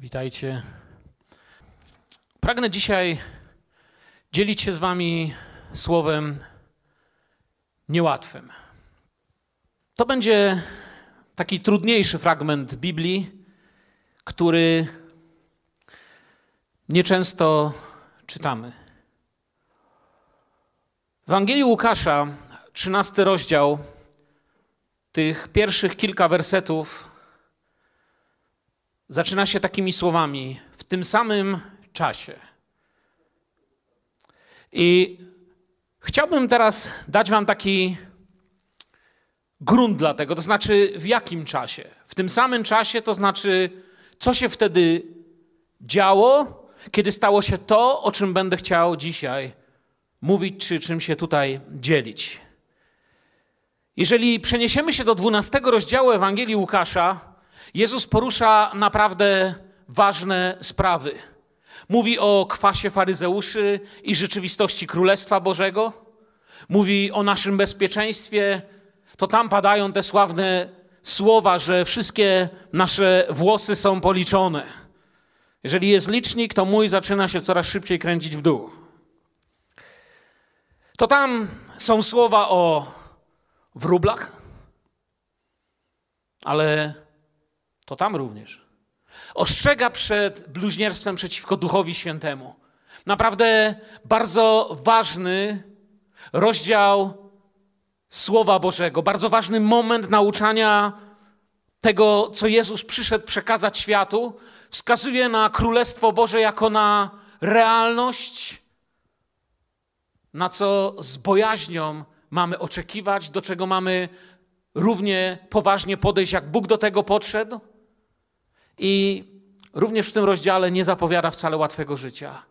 Witajcie. Pragnę dzisiaj dzielić się z Wami słowem niełatwym. To będzie taki trudniejszy fragment Biblii, który nieczęsto czytamy. W Ewangelii Łukasza, 13 rozdział, tych pierwszych kilka wersetów zaczyna się takimi słowami: w tym samym czasie. I chciałbym teraz dać Wam taki grunt dla tego, to znaczy w jakim czasie. W tym samym czasie, to znaczy, co się wtedy działo, kiedy stało się to, o czym będę chciał dzisiaj mówić, czy czym się tutaj dzielić. Jeżeli przeniesiemy się do 12 rozdziału Ewangelii Łukasza, Jezus porusza naprawdę ważne sprawy. Mówi o kwasie faryzeuszy i rzeczywistości Królestwa Bożego. Mówi o naszym bezpieczeństwie. To tam padają te sławne słowa, że wszystkie nasze włosy są policzone. Jeżeli jest licznik, to mój zaczyna się coraz szybciej kręcić w dół. To tam są słowa o wróblach, ale to tam również. Ostrzega przed bluźnierstwem przeciwko Duchowi Świętemu. Naprawdę bardzo ważny rozdział Słowa Bożego, bardzo ważny moment nauczania tego, co Jezus przyszedł przekazać światu. Wskazuje na Królestwo Boże jako na realność, na co z bojaźnią mamy oczekiwać, do czego mamy równie poważnie podejść, jak Bóg do tego podszedł. I również w tym rozdziale nie zapowiada wcale łatwego życia.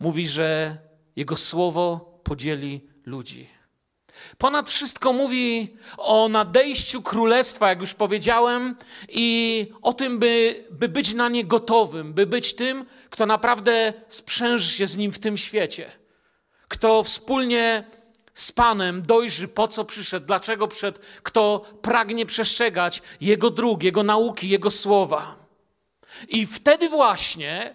Mówi, że Jego słowo podzieli ludzi. Ponad wszystko mówi o nadejściu królestwa, jak już powiedziałem, i o tym, by, by być na nie gotowym, by być tym, kto naprawdę sprzęży się z nim w tym świecie, kto wspólnie z Panem dojrzy, po co przyszedł, dlaczego przyszedł, kto pragnie przestrzegać Jego dróg, Jego nauki, Jego słowa. I wtedy właśnie,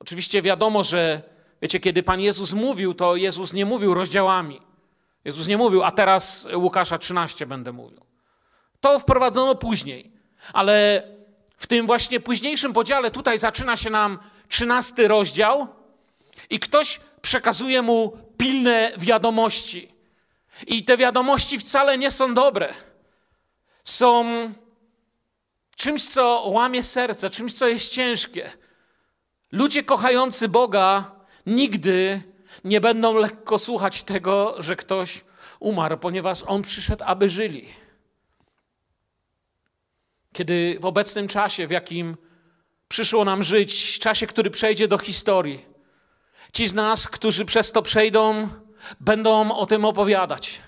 oczywiście wiadomo, że wiecie, kiedy Pan Jezus mówił, to Jezus nie mówił rozdziałami. Jezus nie mówił, a teraz Łukasza 13 będę mówił. To wprowadzono później, ale w tym właśnie późniejszym podziale tutaj zaczyna się nam 13 rozdział i ktoś przekazuje mu pilne wiadomości. I te wiadomości wcale nie są dobre. Są czymś, co łamie serce, czymś, co jest ciężkie. Ludzie kochający Boga nigdy nie będą lekko słuchać tego, że ktoś umarł, ponieważ On przyszedł, aby żyli. Kiedy w obecnym czasie, w jakim przyszło nam żyć, czasie, który przejdzie do historii, ci z nas, którzy przez to przejdą, będą o tym opowiadać.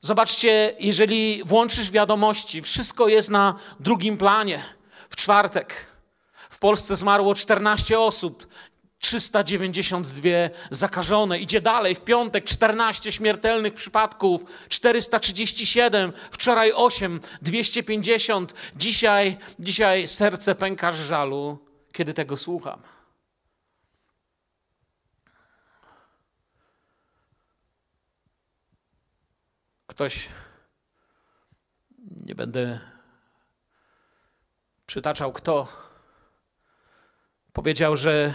Zobaczcie, jeżeli włączysz wiadomości, wszystko jest na drugim planie. W czwartek w Polsce zmarło 14 osób, 392 zakażone. Idzie dalej. W piątek 14 śmiertelnych przypadków, 437, wczoraj 8, 250. Dzisiaj, dzisiaj serce pęka z żalu, kiedy tego słucham. Ktoś, nie będę przytaczał kto, powiedział, że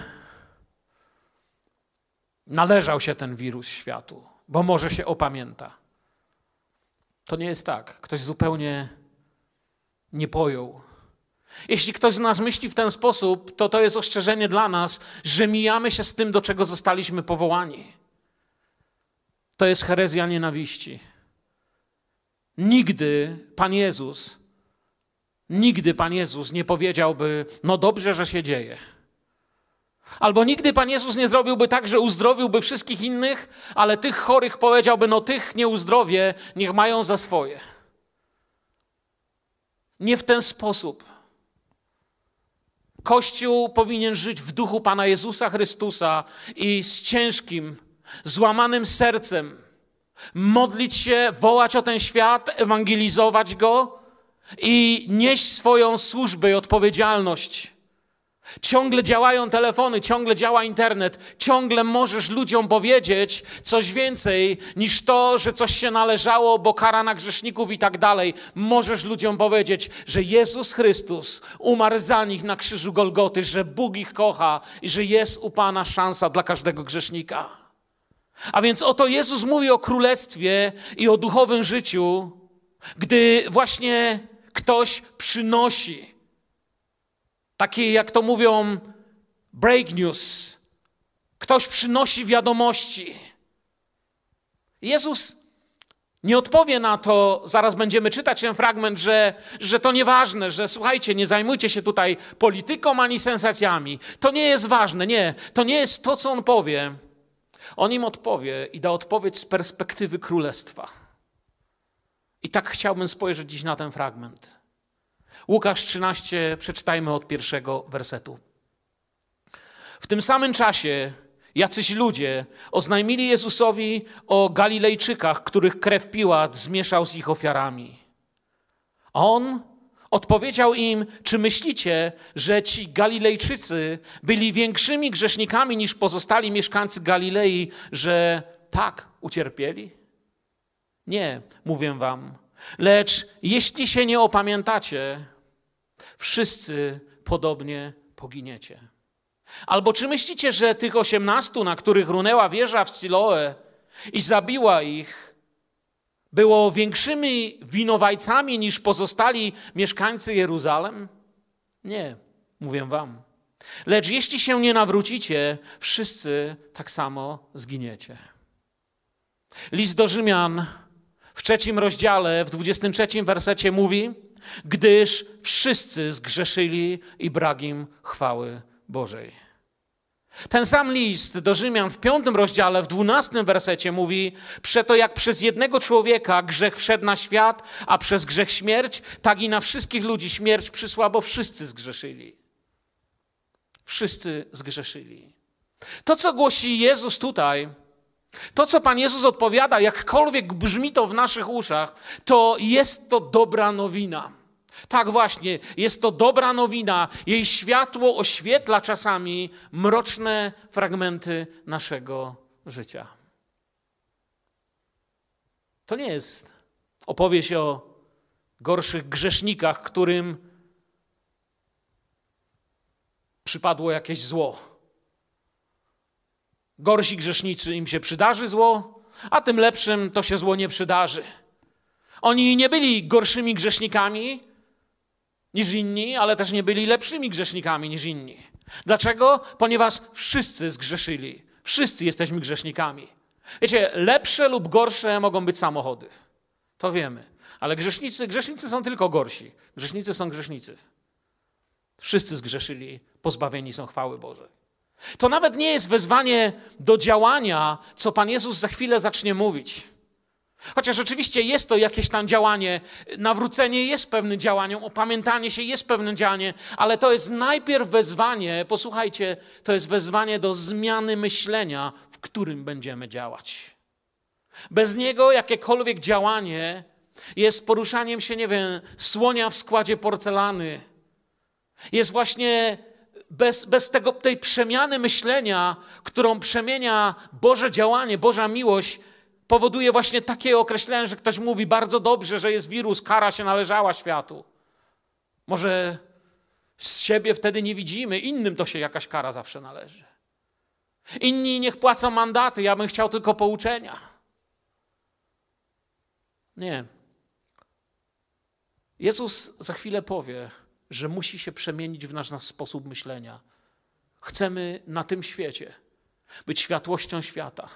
należał się ten wirus światu, bo może się opamięta. To nie jest tak. Ktoś zupełnie nie pojął. Jeśli ktoś z nas myśli w ten sposób, to to jest ostrzeżenie dla nas, że mijamy się z tym, do czego zostaliśmy powołani. To jest herezja nienawiści. Nigdy Pan Jezus, nigdy Pan Jezus nie powiedziałby, no dobrze, że się dzieje. Albo nigdy Pan Jezus nie zrobiłby tak, że uzdrowiłby wszystkich innych, ale tych chorych powiedziałby, no tych nie uzdrowię, niech mają za swoje. Nie w ten sposób. Kościół powinien żyć w duchu Pana Jezusa Chrystusa i z ciężkim, złamanym sercem modlić się, wołać o ten świat, ewangelizować go i nieść swoją służbę i odpowiedzialność. Ciągle działają telefony, ciągle działa internet, ciągle możesz ludziom powiedzieć coś więcej niż to, że coś się należało, bo kara na grzeszników i tak dalej. Możesz ludziom powiedzieć, że Jezus Chrystus umarł za nich na krzyżu Golgoty, że Bóg ich kocha i że jest u Pana szansa dla każdego grzesznika. A więc oto Jezus mówi o królestwie i o duchowym życiu, gdy właśnie ktoś przynosi takie, jak to mówią, break news. Ktoś przynosi wiadomości. Jezus nie odpowie na to, zaraz będziemy czytać ten fragment, że, że to nieważne, że słuchajcie, nie zajmujcie się tutaj polityką ani sensacjami. To nie jest ważne, nie. To nie jest to, co on powie. On im odpowie i da odpowiedź z perspektywy królestwa. I tak chciałbym spojrzeć dziś na ten fragment. Łukasz 13, przeczytajmy od pierwszego wersetu. W tym samym czasie jacyś ludzie oznajmili Jezusowi o Galilejczykach, których krew Piłat zmieszał z ich ofiarami. A on odpowiedział im: Czy myślicie, że ci Galilejczycy byli większymi grzesznikami niż pozostali mieszkańcy Galilei, że tak ucierpieli? Nie, mówię wam. Lecz jeśli się nie opamiętacie, wszyscy podobnie poginiecie. Albo czy myślicie, że tych osiemnastu, na których runęła wieża w Siloe i zabiła ich, było większymi winowajcami niż pozostali mieszkańcy Jeruzalem? Nie, mówię wam. Lecz jeśli się nie nawrócicie, wszyscy tak samo zginiecie. List do Rzymian w trzecim rozdziale, w dwudziestym trzecim wersecie mówi, gdyż wszyscy zgrzeszyli i brak im chwały Bożej. Ten sam list do Rzymian w piątym rozdziale, w dwunastym wersecie mówi: Przeto jak przez jednego człowieka grzech wszedł na świat, a przez grzech śmierć, tak i na wszystkich ludzi śmierć przyszła, bo wszyscy zgrzeszyli. Wszyscy zgrzeszyli. To, co głosi Jezus tutaj, to, co Pan Jezus odpowiada, jakkolwiek brzmi to w naszych uszach, to jest to dobra nowina. Tak właśnie, jest to dobra nowina. Jej światło oświetla czasami mroczne fragmenty naszego życia. To nie jest opowieść o gorszych grzesznikach, którym przypadło jakieś zło. Gorsi grzesznicy im się przydarzy zło, a tym lepszym to się zło nie przydarzy. Oni nie byli gorszymi grzesznikami niż inni, ale też nie byli lepszymi grzesznikami niż inni. Dlaczego? Ponieważ wszyscy zgrzeszyli. Wszyscy jesteśmy grzesznikami. Wiecie, lepsze lub gorsze mogą być samochody. To wiemy. Ale grzesznicy, grzesznicy są tylko gorsi. Grzesznicy są grzesznicy. Wszyscy zgrzeszyli, pozbawieni są chwały Bożej. To nawet nie jest wezwanie do działania, co Pan Jezus za chwilę zacznie mówić. Chociaż oczywiście jest to jakieś tam działanie, nawrócenie jest pewnym działaniem, opamiętanie się jest pewnym działaniem, ale to jest najpierw wezwanie, posłuchajcie, to jest wezwanie do zmiany myślenia, w którym będziemy działać. Bez niego jakiekolwiek działanie jest poruszaniem się, nie wiem, słonia w składzie porcelany. Jest właśnie bez, bez tego, tej przemiany myślenia, którą przemienia Boże działanie, Boża miłość, powoduje właśnie takie określenie, że ktoś mówi bardzo dobrze, że jest wirus, kara się należała światu. Może z siebie wtedy nie widzimy, innym to się jakaś kara zawsze należy. Inni niech płacą mandaty, ja bym chciał tylko pouczenia. Nie. Jezus za chwilę powie, że musi się przemienić w nasz, nasz sposób myślenia. Chcemy na tym świecie być światłością świata.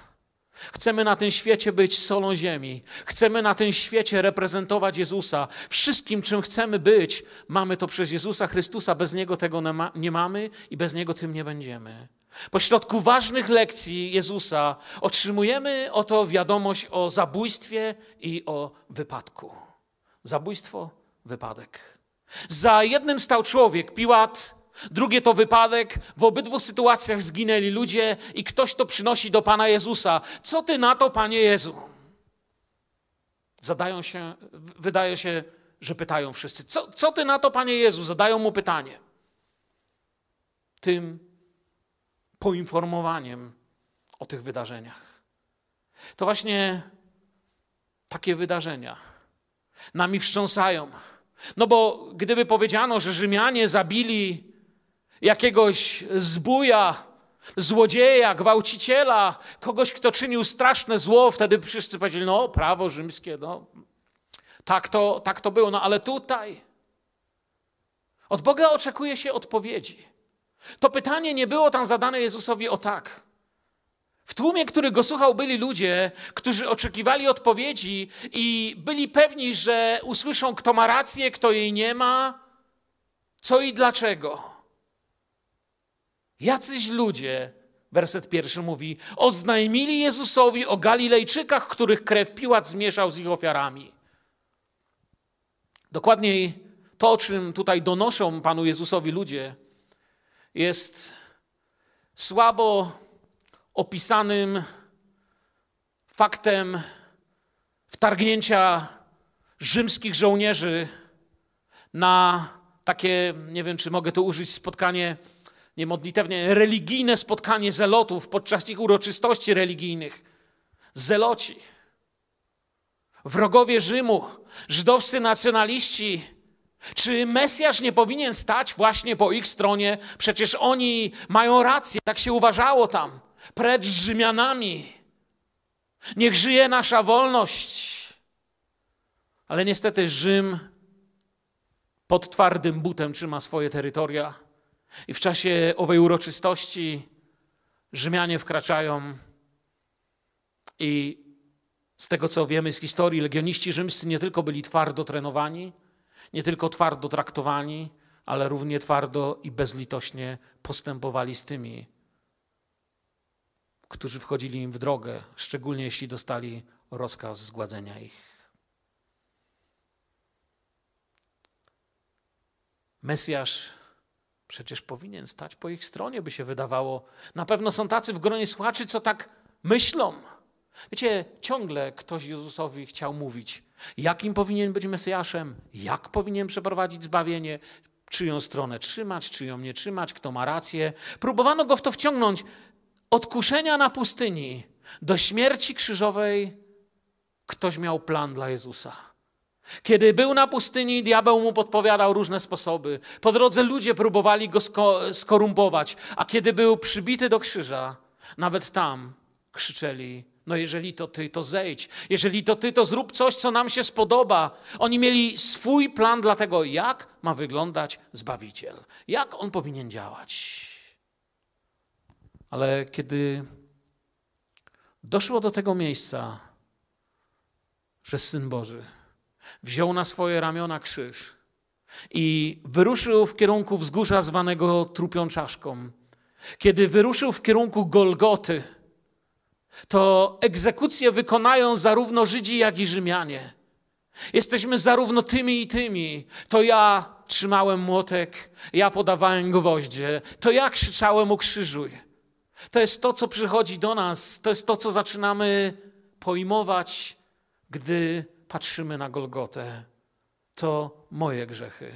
Chcemy na tym świecie być solą ziemi. Chcemy na tym świecie reprezentować Jezusa. Wszystkim, czym chcemy być, mamy to przez Jezusa Chrystusa. Bez Niego tego nie mamy i bez Niego tym nie będziemy. Pośrodku ważnych lekcji Jezusa otrzymujemy oto wiadomość o zabójstwie i o wypadku. Zabójstwo, wypadek. Za jednym stał człowiek, Piłat, drugie to wypadek. W obydwu sytuacjach zginęli ludzie i ktoś to przynosi do Pana Jezusa. Co ty na to, Panie Jezu? Zadają się, wydaje się, że pytają wszyscy: Co, co ty na to, panie Jezu? Zadają mu pytanie. Tym poinformowaniem o tych wydarzeniach. To właśnie takie wydarzenia nami wstrząsają. No bo gdyby powiedziano, że Rzymianie zabili jakiegoś zbuja, złodzieja, gwałciciela, kogoś, kto czynił straszne zło, wtedy wszyscy powiedzieli, no prawo rzymskie, no tak to, tak to było. No ale tutaj od Boga oczekuje się odpowiedzi. To pytanie nie było tam zadane Jezusowi o tak. W tłumie, który go słuchał, byli ludzie, którzy oczekiwali odpowiedzi i byli pewni, że usłyszą, kto ma rację, kto jej nie ma, co i dlaczego. Jacyś ludzie, werset pierwszy mówi, oznajmili Jezusowi o Galilejczykach, których krew Piłat zmieszał z ich ofiarami. Dokładniej to, o czym tutaj donoszą Panu Jezusowi ludzie, jest słabo opisanym faktem wtargnięcia rzymskich żołnierzy na takie, nie wiem czy mogę tu użyć spotkanie niemodlitewnie, religijne spotkanie zelotów podczas ich uroczystości religijnych. Zeloci, wrogowie Rzymu, żydowscy nacjonaliści, czy Mesjasz nie powinien stać właśnie po ich stronie? Przecież oni mają rację, tak się uważało tam. Precz z Rzymianami. Niech żyje nasza wolność. Ale niestety Rzym pod twardym butem trzyma swoje terytoria. I w czasie owej uroczystości Rzymianie wkraczają i z tego co wiemy z historii, legioniści rzymscy nie tylko byli twardo trenowani, nie tylko twardo traktowani, ale równie twardo i bezlitośnie postępowali z tymi, którzy wchodzili im w drogę, szczególnie jeśli dostali rozkaz zgładzenia ich. Mesjasz przecież powinien stać po ich stronie, by się wydawało. Na pewno są tacy w gronie słuchaczy, co tak myślą. Wiecie, ciągle ktoś Jezusowi chciał mówić, jakim powinien być Mesjaszem, jak powinien przeprowadzić zbawienie, czyją stronę trzymać, czyją nie trzymać, kto ma rację. Próbowano go w to wciągnąć. Od kuszenia na pustyni do śmierci krzyżowej ktoś miał plan dla Jezusa. Kiedy był na pustyni, diabeł mu podpowiadał różne sposoby. Po drodze ludzie próbowali go skorumpować, a kiedy był przybity do krzyża, nawet tam krzyczeli: no jeżeli to ty, to zejdź. Jeżeli to ty, to zrób coś, co nam się spodoba. Oni mieli swój plan dla tego, jak ma wyglądać Zbawiciel, jak on powinien działać. Ale kiedy doszło do tego miejsca, że Syn Boży wziął na swoje ramiona krzyż i wyruszył w kierunku wzgórza zwanego trupią czaszką, kiedy wyruszył w kierunku Golgoty, to egzekucje wykonają zarówno Żydzi, jak i Rzymianie. Jesteśmy zarówno tymi i tymi. To ja trzymałem młotek, ja podawałem gwoździe, to ja krzyczałem ukrzyżuj. To jest to, co przychodzi do nas, to jest to, co zaczynamy pojmować, gdy patrzymy na Golgotę. To moje grzechy.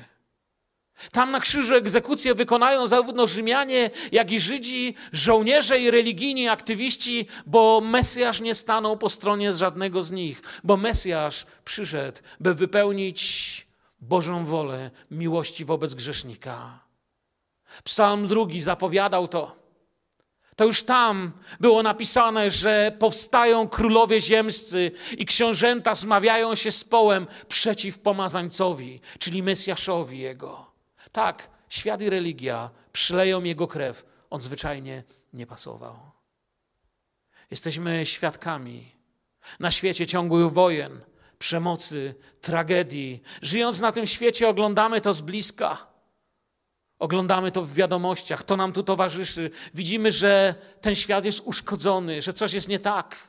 Tam na krzyżu egzekucję wykonają zarówno Rzymianie, jak i Żydzi, żołnierze i religijni aktywiści, bo Mesjasz nie stanął po stronie żadnego z nich, bo Mesjasz przyszedł, by wypełnić Bożą wolę miłości wobec grzesznika. Psalm drugi zapowiadał to. To już tam było napisane, że powstają królowie ziemscy i książęta zmawiają się z połem przeciw pomazańcowi, czyli Mesjaszowi jego. Tak, świat i religia przyleją jego krew. On zwyczajnie nie pasował. Jesteśmy świadkami na świecie ciągłych wojen, przemocy, tragedii. Żyjąc na tym świecie, oglądamy to z bliska. Oglądamy to w wiadomościach, to nam tu towarzyszy. Widzimy, że ten świat jest uszkodzony, że coś jest nie tak.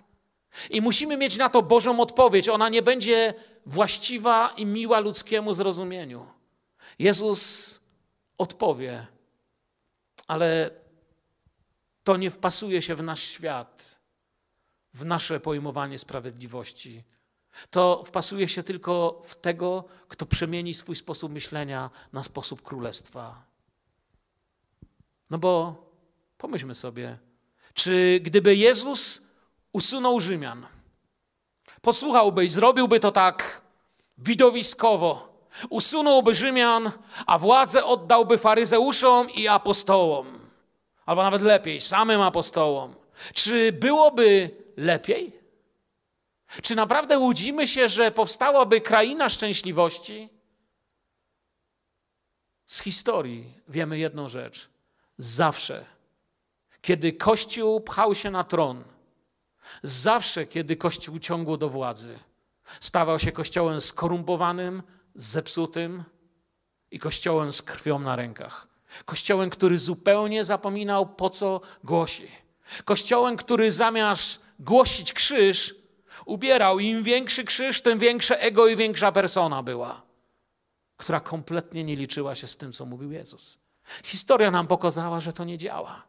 I musimy mieć na to Bożą odpowiedź. Ona nie będzie właściwa i miła ludzkiemu zrozumieniu. Jezus odpowie, ale to nie wpasuje się w nasz świat, w nasze pojmowanie sprawiedliwości. to wpasuje się tylko w tego, kto przemieni swój sposób myślenia na sposób królestwa. No bo pomyślmy sobie, czy gdyby Jezus usunął Rzymian, posłuchałby i zrobiłby to tak widowiskowo, usunąłby Rzymian, a władzę oddałby faryzeuszom i apostołom, albo nawet lepiej, samym apostołom, czy byłoby lepiej? Czy naprawdę łudzimy się, że powstałaby kraina szczęśliwości? Z historii wiemy jedną rzecz. Zawsze, kiedy Kościół pchał się na tron, zawsze, kiedy Kościół ciągło do władzy, stawał się kościołem skorumpowanym, zepsutym i kościołem z krwią na rękach. Kościołem, który zupełnie zapominał, po co głosi. Kościołem, który zamiast głosić krzyż, ubierał. Im większy krzyż, tym większe ego i większa persona była, która kompletnie nie liczyła się z tym, co mówił Jezus. Historia nam pokazała, że to nie działa.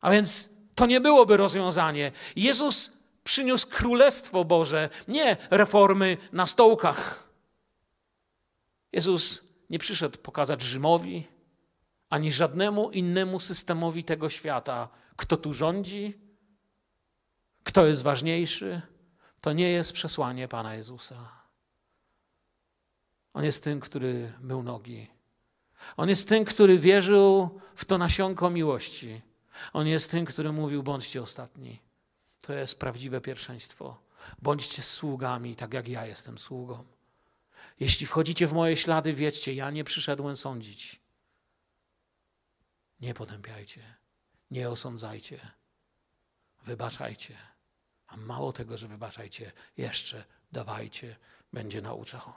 A więc to nie byłoby rozwiązanie. Jezus przyniósł Królestwo Boże, nie reformy na stołkach. Jezus nie przyszedł pokazać Rzymowi ani żadnemu innemu systemowi tego świata, kto tu rządzi, kto jest ważniejszy, to nie jest przesłanie Pana Jezusa. On jest tym, który mył nogi. On jest tym, który wierzył w to nasionko miłości. On jest tym, który mówił: bądźcie ostatni. To jest prawdziwe pierwszeństwo. Bądźcie sługami, tak jak ja jestem sługą. Jeśli wchodzicie w moje ślady, wiedzcie, ja nie przyszedłem sądzić. Nie potępiajcie, nie osądzajcie, wybaczajcie. A mało tego, że wybaczajcie, jeszcze dawajcie, będzie nauczał.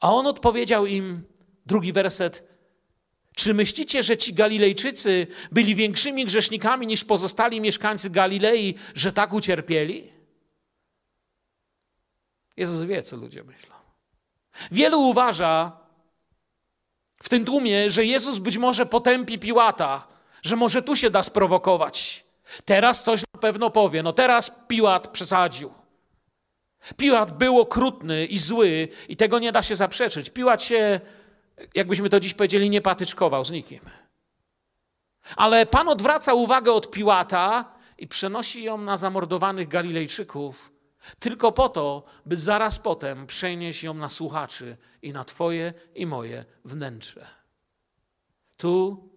A on odpowiedział im, drugi werset, czy myślicie, że ci Galilejczycy byli większymi grzesznikami niż pozostali mieszkańcy Galilei, że tak ucierpieli? Jezus wie, co ludzie myślą. Wielu uważa w tym tłumie, że Jezus być może potępi Piłata, że może tu się da sprowokować. Teraz coś na pewno powie. No teraz Piłat przesadził. Piłat był okrutny i zły i tego nie da się zaprzeczyć. Piłat się, jakbyśmy to dziś powiedzieli, nie patyczkował z nikim. Ale Pan odwraca uwagę od Piłata i przenosi ją na zamordowanych Galilejczyków, tylko po to, by zaraz potem przenieść ją na słuchaczy i na Twoje i moje wnętrze. Tu,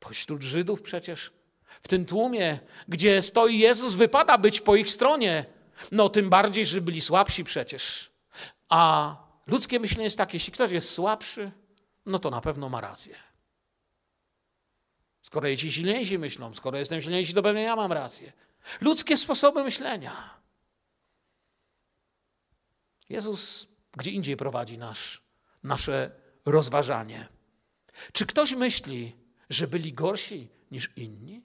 pośród Żydów przecież, w tym tłumie, gdzie stoi Jezus, wypada być po ich stronie. No tym bardziej, że byli słabsi przecież. A ludzkie myślenie jest takie, jeśli ktoś jest słabszy, no to na pewno ma rację. Skoro ci silniejsi myślą, skoro jestem silniejszy, to pewnie ja mam rację. Ludzkie sposoby myślenia. Jezus gdzie indziej prowadzi nasz, nasze rozważanie. Czy ktoś myśli, że byli gorsi niż inni?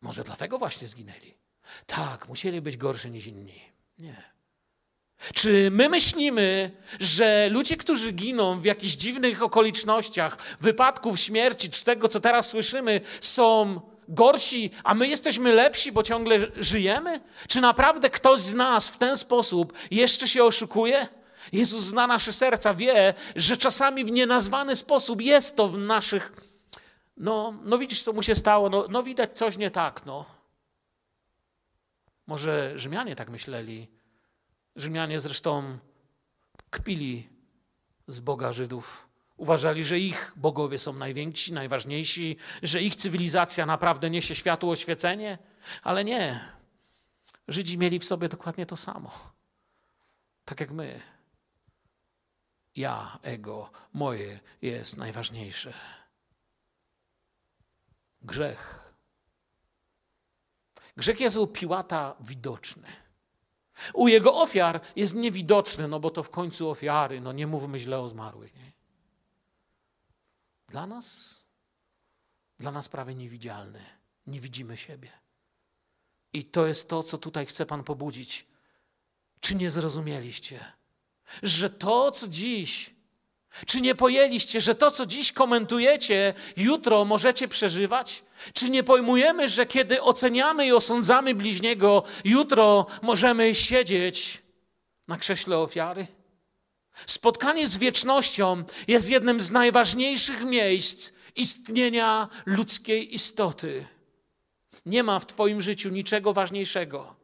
Może dlatego właśnie zginęli. Tak, musieli być gorsi niż inni. Nie. Czy my myślimy, że ludzie, którzy giną w jakichś dziwnych okolicznościach, wypadków, śmierci, czy tego, co teraz słyszymy, są gorsi, a my jesteśmy lepsi, bo ciągle żyjemy? Czy naprawdę ktoś z nas w ten sposób jeszcze się oszukuje? Jezus zna nasze serca, wie, że czasami w nienazwany sposób jest to w naszych no, no widzisz, co mu się stało, no, no widać coś nie tak, no. Może Rzymianie tak myśleli. Rzymianie zresztą kpili z Boga Żydów. Uważali, że ich bogowie są najwięksi, najważniejsi, że ich cywilizacja naprawdę niesie światło oświecenie, ale nie. Żydzi mieli w sobie dokładnie to samo. Tak jak my. Ja, ego, moje jest najważniejsze grzech. Grzech jest Piłata widoczny. U jego ofiar jest niewidoczny, no bo to w końcu ofiary, no nie mówmy źle o zmarłych. Nie? Dla nas, dla nas prawie niewidzialny. Nie widzimy siebie. I to jest to, co tutaj chce Pan pobudzić. Czy nie zrozumieliście, że to, co dziś Czy nie pojęliście, że to, co dziś komentujecie, jutro możecie przeżywać? Czy nie pojmujemy, że kiedy oceniamy i osądzamy bliźniego, jutro możemy siedzieć na krześle ofiary? Spotkanie z wiecznością jest jednym z najważniejszych miejsc istnienia ludzkiej istoty. Nie ma w Twoim życiu niczego ważniejszego.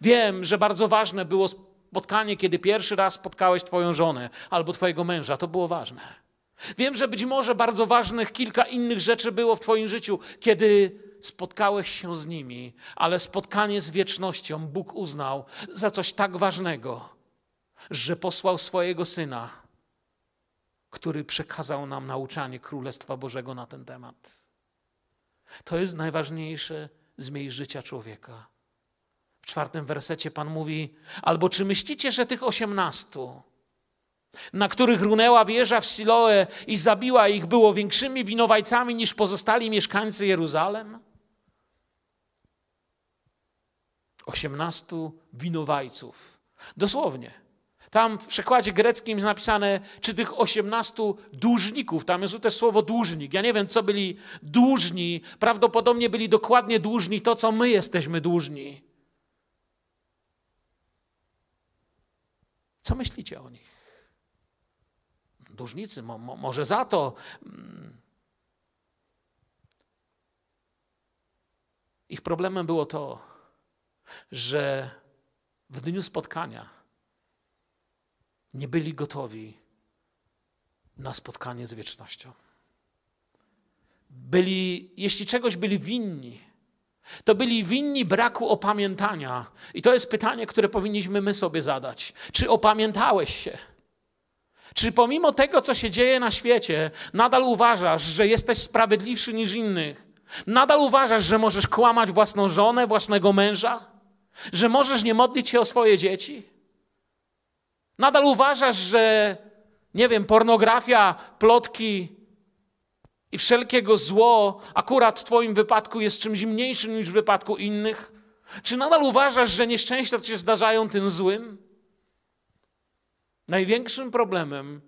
Wiem, że bardzo ważne było spotkanie, kiedy pierwszy raz spotkałeś Twoją żonę albo Twojego męża. To było ważne. Wiem, że być może bardzo ważnych kilka innych rzeczy było w Twoim życiu, kiedy spotkałeś się z nimi, ale spotkanie z wiecznością Bóg uznał za coś tak ważnego, że posłał swojego syna, który przekazał nam nauczanie Królestwa Bożego na ten temat. To jest najważniejsze z miejsc życia człowieka. Czwartym wersecie Pan mówi: Albo czy myślicie, że tych osiemnastu, na których runęła wieża w Siloe i zabiła ich, było większymi winowajcami niż pozostali mieszkańcy Jeruzalem? Osiemnastu winowajców. Dosłownie. Tam w przekładzie greckim jest napisane, czy tych osiemnastu dłużników, tam jest też słowo dłużnik. Ja nie wiem, co byli dłużni. Prawdopodobnie byli dokładnie dłużni to, co my jesteśmy dłużni. Co myślicie o nich? Dłużnicy, mo, mo, może za to. Mm. Ich problemem było to, że w dniu spotkania nie byli gotowi na spotkanie z wiecznością. Byli, jeśli czegoś byli winni, to byli winni braku opamiętania. I to jest pytanie, które powinniśmy my sobie zadać. Czy opamiętałeś się? Czy pomimo tego, co się dzieje na świecie, nadal uważasz, że jesteś sprawiedliwszy niż innych? Nadal uważasz, że możesz kłamać własną żonę, własnego męża? Że możesz nie modlić się o swoje dzieci? Nadal uważasz, że, nie wiem, pornografia, plotki, i wszelkiego zło akurat w Twoim wypadku jest czymś mniejszym niż w wypadku innych? Czy nadal uważasz, że nieszczęścia ci się zdarzają tym złym? Największym problemem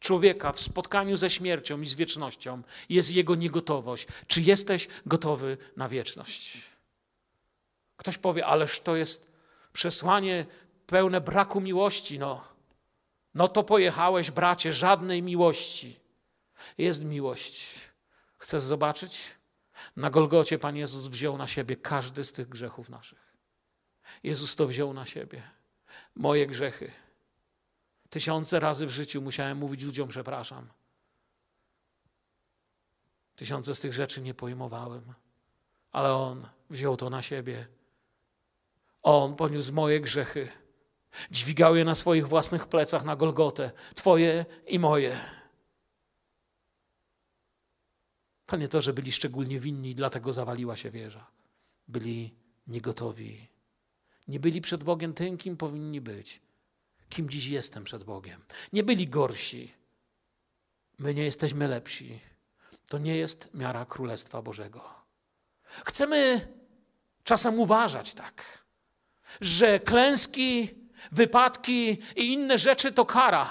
człowieka w spotkaniu ze śmiercią i z wiecznością jest jego niegotowość. Czy jesteś gotowy na wieczność? Ktoś powie, ależ to jest przesłanie pełne braku miłości. No, no to pojechałeś, bracie, żadnej miłości. Jest miłość. Chcesz zobaczyć? Na Golgocie Pan Jezus wziął na siebie każdy z tych grzechów naszych. Jezus to wziął na siebie. Moje grzechy. Tysiące razy w życiu musiałem mówić ludziom przepraszam. Tysiące z tych rzeczy nie pojmowałem, ale On wziął to na siebie. On poniósł moje grzechy. Dźwigał je na swoich własnych plecach na Golgotę, Twoje i moje. To nie to, że byli szczególnie winni i dlatego zawaliła się wieża. Byli niegotowi. Nie byli przed Bogiem tym, kim powinni być. Kim dziś jestem przed Bogiem. Nie byli gorsi. My nie jesteśmy lepsi. To nie jest miara Królestwa Bożego. Chcemy czasem uważać tak, że klęski, wypadki i inne rzeczy to kara.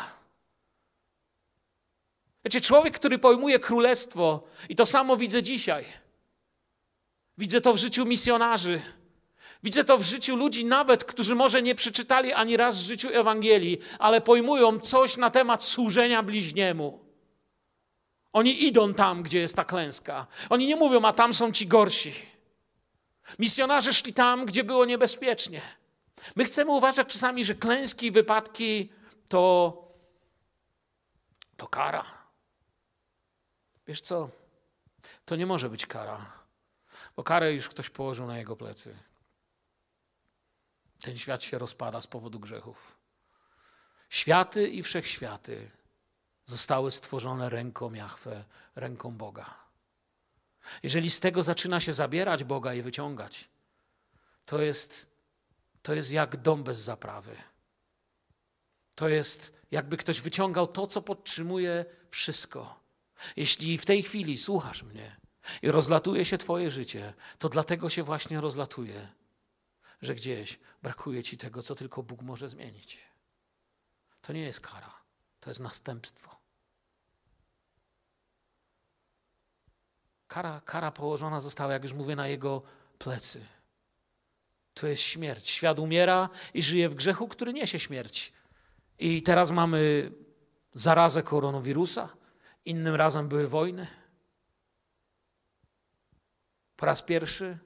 Wiecie, człowiek, który pojmuje królestwo, i to samo widzę dzisiaj. Widzę to w życiu misjonarzy. Widzę to w życiu ludzi, nawet którzy może nie przeczytali ani raz w życiu Ewangelii, ale pojmują coś na temat służenia bliźniemu. Oni idą tam, gdzie jest ta klęska. Oni nie mówią, a tam są ci gorsi. Misjonarze szli tam, gdzie było niebezpiecznie. My chcemy uważać czasami, że klęski i wypadki to, to kara. Wiesz co? To nie może być kara, bo karę już ktoś położył na jego plecy. Ten świat się rozpada z powodu grzechów. Światy i wszechświaty zostały stworzone ręką Jahwe, ręką Boga. Jeżeli z tego zaczyna się zabierać Boga i wyciągać, to jest, to jest jak dom bez zaprawy. To jest jakby ktoś wyciągał to, co podtrzymuje wszystko. Jeśli w tej chwili słuchasz mnie i rozlatuje się Twoje życie, to dlatego się właśnie rozlatuje, że gdzieś brakuje Ci tego, co tylko Bóg może zmienić. To nie jest kara, to jest następstwo. Kara, kara położona została, jak już mówię, na jego plecy. To jest śmierć. Świat umiera i żyje w grzechu, który niesie śmierć. I teraz mamy zarazę koronawirusa, innym razem były wojny. Po raz pierwszy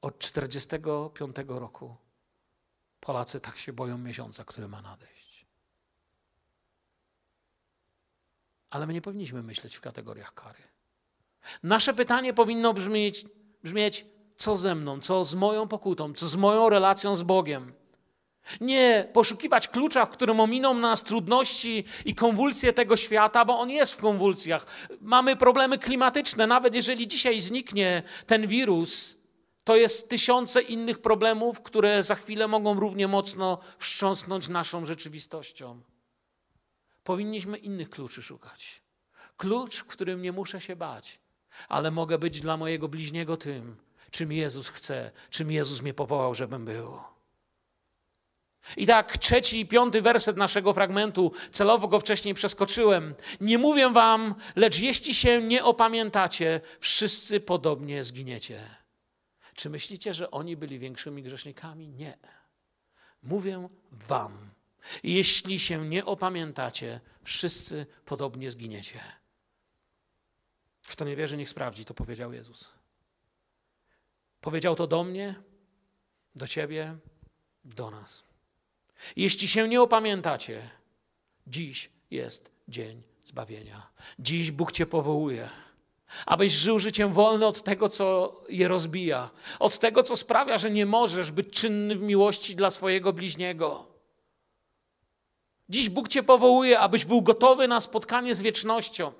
od 1945 roku Polacy tak się boją miesiąca, który ma nadejść. Ale my nie powinniśmy myśleć w kategoriach kary. Nasze pytanie powinno brzmieć, brzmieć co ze mną, co z moją pokutą, co z moją relacją z Bogiem. Nie poszukiwać klucza, w którym ominą nas trudności i konwulsje tego świata, bo on jest w konwulsjach. Mamy problemy klimatyczne. Nawet jeżeli dzisiaj zniknie ten wirus, to jest tysiące innych problemów, które za chwilę mogą równie mocno wstrząsnąć naszą rzeczywistością. Powinniśmy innych kluczy szukać. Klucz, w którym nie muszę się bać, ale mogę być dla mojego bliźniego tym, czym Jezus chce, czym Jezus mnie powołał, żebym był. I tak trzeci i piąty werset naszego fragmentu, celowo go wcześniej przeskoczyłem. Nie mówię wam, lecz jeśli się nie opamiętacie, wszyscy podobnie zginiecie. Czy myślicie, że oni byli większymi grzesznikami? Nie. Mówię wam, jeśli się nie opamiętacie, wszyscy podobnie zginiecie. Kto nie wierzy, niech sprawdzi, to powiedział Jezus. Powiedział to do mnie, do ciebie, do nas. Jeśli się nie opamiętacie, dziś jest dzień zbawienia. Dziś Bóg cię powołuje, abyś żył życiem wolne od tego, co je rozbija, od tego, co sprawia, że nie możesz być czynny w miłości dla swojego bliźniego. Dziś Bóg cię powołuje, abyś był gotowy na spotkanie z wiecznością.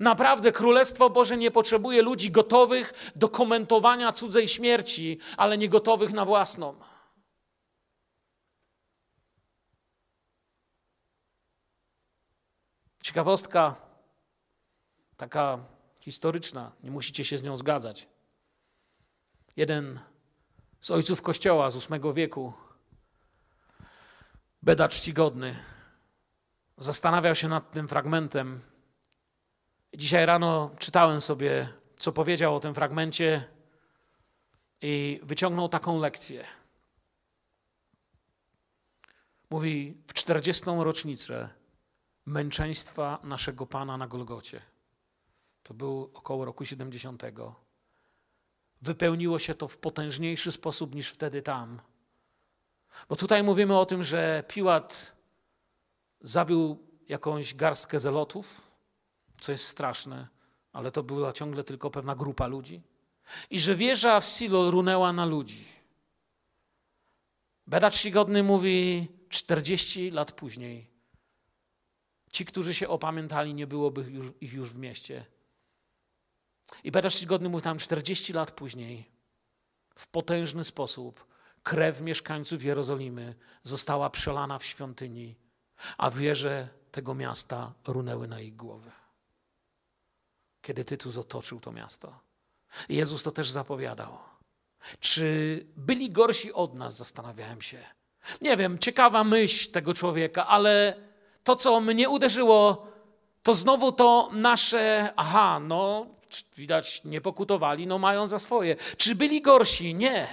Naprawdę Królestwo Boże nie potrzebuje ludzi gotowych do komentowania cudzej śmierci, ale nie gotowych na własną. Ciekawostka, taka historyczna, nie musicie się z nią zgadzać. Jeden z ojców Kościoła z VIII wieku, Beda Czcigodny, zastanawiał się nad tym fragmentem. Dzisiaj rano czytałem sobie, co powiedział o tym fragmencie i wyciągnął taką lekcję. Mówi, w 40. rocznicę męczeństwa naszego Pana na Golgocie. To był około roku 70. Wypełniło się to w potężniejszy sposób niż wtedy tam. Bo tutaj mówimy o tym, że Piłat zabił jakąś garstkę zelotów, co jest straszne, ale to była ciągle tylko pewna grupa ludzi. I że wieża w Silo runęła na ludzi. Beda Czcigodny mówi 40 lat później Ci, którzy się opamiętali, nie byłoby już, ich już w mieście. I Bedasz Czcigodny mówi tam 40 lat później, w potężny sposób, krew mieszkańców Jerozolimy została przelana w świątyni, a wieże tego miasta runęły na ich głowy. Kiedy Tytus otoczył to miasto. Jezus to też zapowiadał. Czy byli gorsi od nas, zastanawiałem się. Nie wiem, ciekawa myśl tego człowieka, ale to, co mnie uderzyło, to znowu to nasze, aha, no widać nie pokutowali, no mają za swoje. Czy byli gorsi? Nie.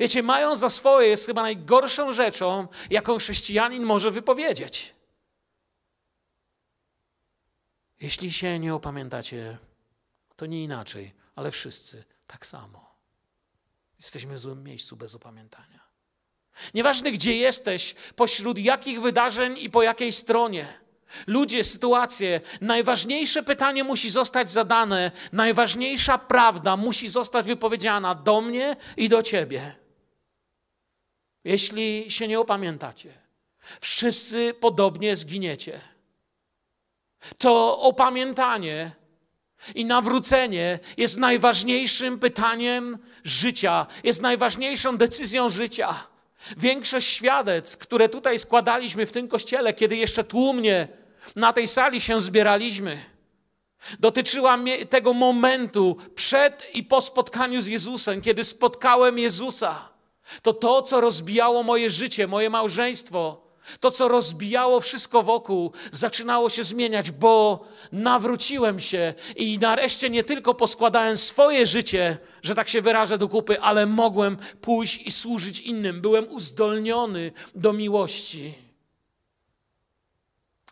Wiecie, mają za swoje jest chyba najgorszą rzeczą, jaką chrześcijanin może wypowiedzieć. Jeśli się nie opamiętacie, to nie inaczej, ale wszyscy tak samo. Jesteśmy w złym miejscu bez opamiętania. Nieważne, gdzie jesteś, pośród jakich wydarzeń i po jakiej stronie. Ludzie, sytuacje, najważniejsze pytanie musi zostać zadane, najważniejsza prawda musi zostać wypowiedziana do mnie i do ciebie. Jeśli się nie opamiętacie, wszyscy podobnie zginiecie. To opamiętanie i nawrócenie jest najważniejszym pytaniem życia, jest najważniejszą decyzją życia. Większość świadectw, które tutaj składaliśmy w tym kościele, kiedy jeszcze tłumnie na tej sali się zbieraliśmy, dotyczyła tego momentu przed i po spotkaniu z Jezusem, kiedy spotkałem Jezusa. To to, co rozbijało moje życie, moje małżeństwo, To, co rozbijało wszystko wokół, zaczynało się zmieniać, bo nawróciłem się i nareszcie nie tylko poskładałem swoje życie, że tak się wyrażę do kupy, ale mogłem pójść i służyć innym. Byłem uzdolniony do miłości,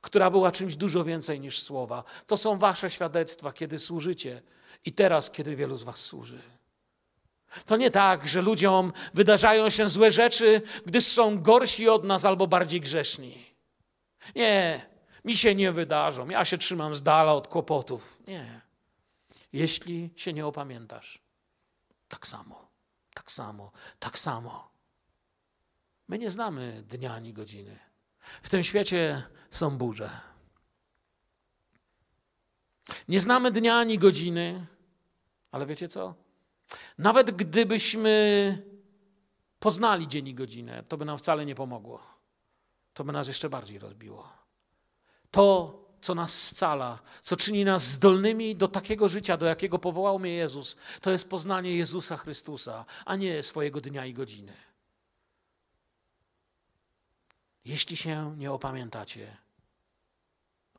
która była czymś dużo więcej niż słowa. To są wasze świadectwa, kiedy służycie i teraz, kiedy wielu z was służy. To nie tak, że ludziom wydarzają się złe rzeczy, gdy są gorsi od nas albo bardziej grzeszni. Nie, mi się nie wydarzą. Ja się trzymam z dala od kłopotów. Nie. Jeśli się nie opamiętasz, tak samo, tak samo, tak samo. My nie znamy dnia ani godziny. W tym świecie są burze. Nie znamy dnia ani godziny, ale wiecie co? Nawet gdybyśmy poznali dzień i godzinę, to by nam wcale nie pomogło. To by nas jeszcze bardziej rozbiło. To, co nas scala, co czyni nas zdolnymi do takiego życia, do jakiego powołał mnie Jezus, to jest poznanie Jezusa Chrystusa, a nie swojego dnia i godziny. Jeśli się nie opamiętacie,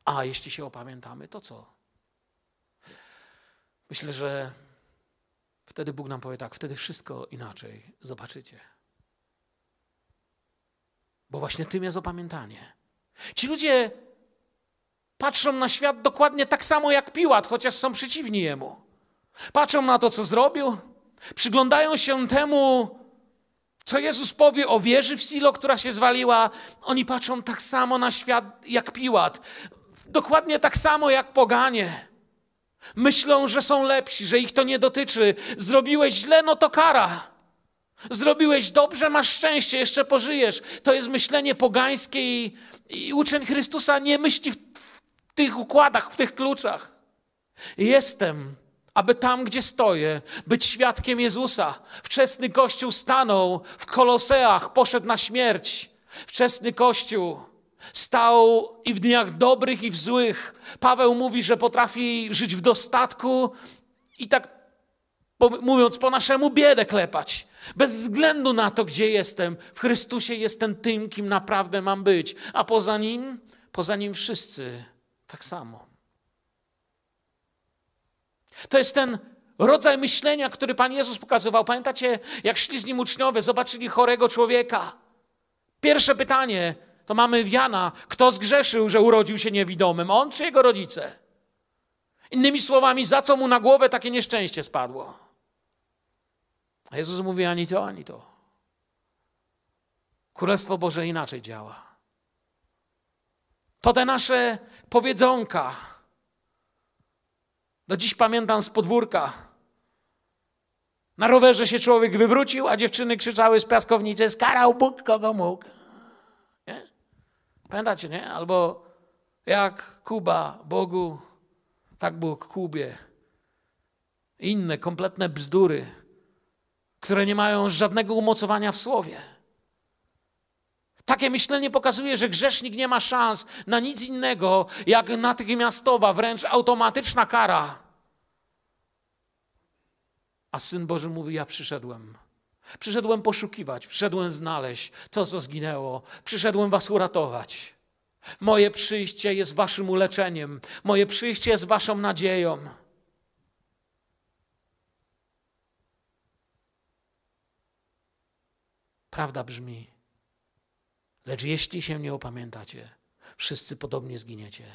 a jeśli się opamiętamy, to co? Myślę, że Wtedy Bóg nam powie tak, wtedy wszystko inaczej zobaczycie. Bo właśnie tym jest opamiętanie. Ci ludzie patrzą na świat dokładnie tak samo jak Piłat, chociaż są przeciwni jemu. Patrzą na to, co zrobił, przyglądają się temu, co Jezus powie o wieży w Silo, która się zwaliła. Oni patrzą tak samo na świat jak Piłat, dokładnie tak samo jak poganie. Myślą, że są lepsi, że ich to nie dotyczy. Zrobiłeś źle, no to kara. Zrobiłeś dobrze, masz szczęście, jeszcze pożyjesz. To jest myślenie pogańskie i, i uczeń Chrystusa nie myśli w, w tych układach, w tych kluczach. Jestem, aby tam, gdzie stoję, być świadkiem Jezusa. Wczesny Kościół stanął w Koloseach, poszedł na śmierć. Wczesny Kościół Stał i w dniach dobrych, i w złych. Paweł mówi, że potrafi żyć w dostatku i tak mówiąc po naszemu biedę klepać. Bez względu na to, gdzie jestem, w Chrystusie jestem tym, kim naprawdę mam być. A poza nim, poza nim wszyscy tak samo. To jest ten rodzaj myślenia, który Pan Jezus pokazywał. Pamiętacie, jak szli z nim uczniowie, zobaczyli chorego człowieka. Pierwsze pytanie, to mamy w Jana, kto zgrzeszył, że urodził się niewidomym, on czy jego rodzice? Innymi słowami, za co mu na głowę takie nieszczęście spadło? A Jezus mówi ani to, ani to. Królestwo Boże inaczej działa. To te nasze powiedzonka. Do dziś pamiętam z podwórka. Na rowerze się człowiek wywrócił, a dziewczyny krzyczały z piaskownicy: Skarał Bóg, kogo mógł. Pamiętacie, nie? Albo jak Kuba Bogu, tak Bóg Kubie. Inne kompletne bzdury, które nie mają żadnego umocowania w słowie. Takie myślenie pokazuje, że grzesznik nie ma szans na nic innego, jak natychmiastowa, wręcz automatyczna kara. A Syn Boży mówi: Ja przyszedłem, Przyszedłem poszukiwać, przyszedłem znaleźć to, co zginęło. Przyszedłem was uratować. Moje przyjście jest waszym uleczeniem. Moje przyjście jest waszą nadzieją. Prawda brzmi, lecz jeśli się nie opamiętacie, wszyscy podobnie zginiecie.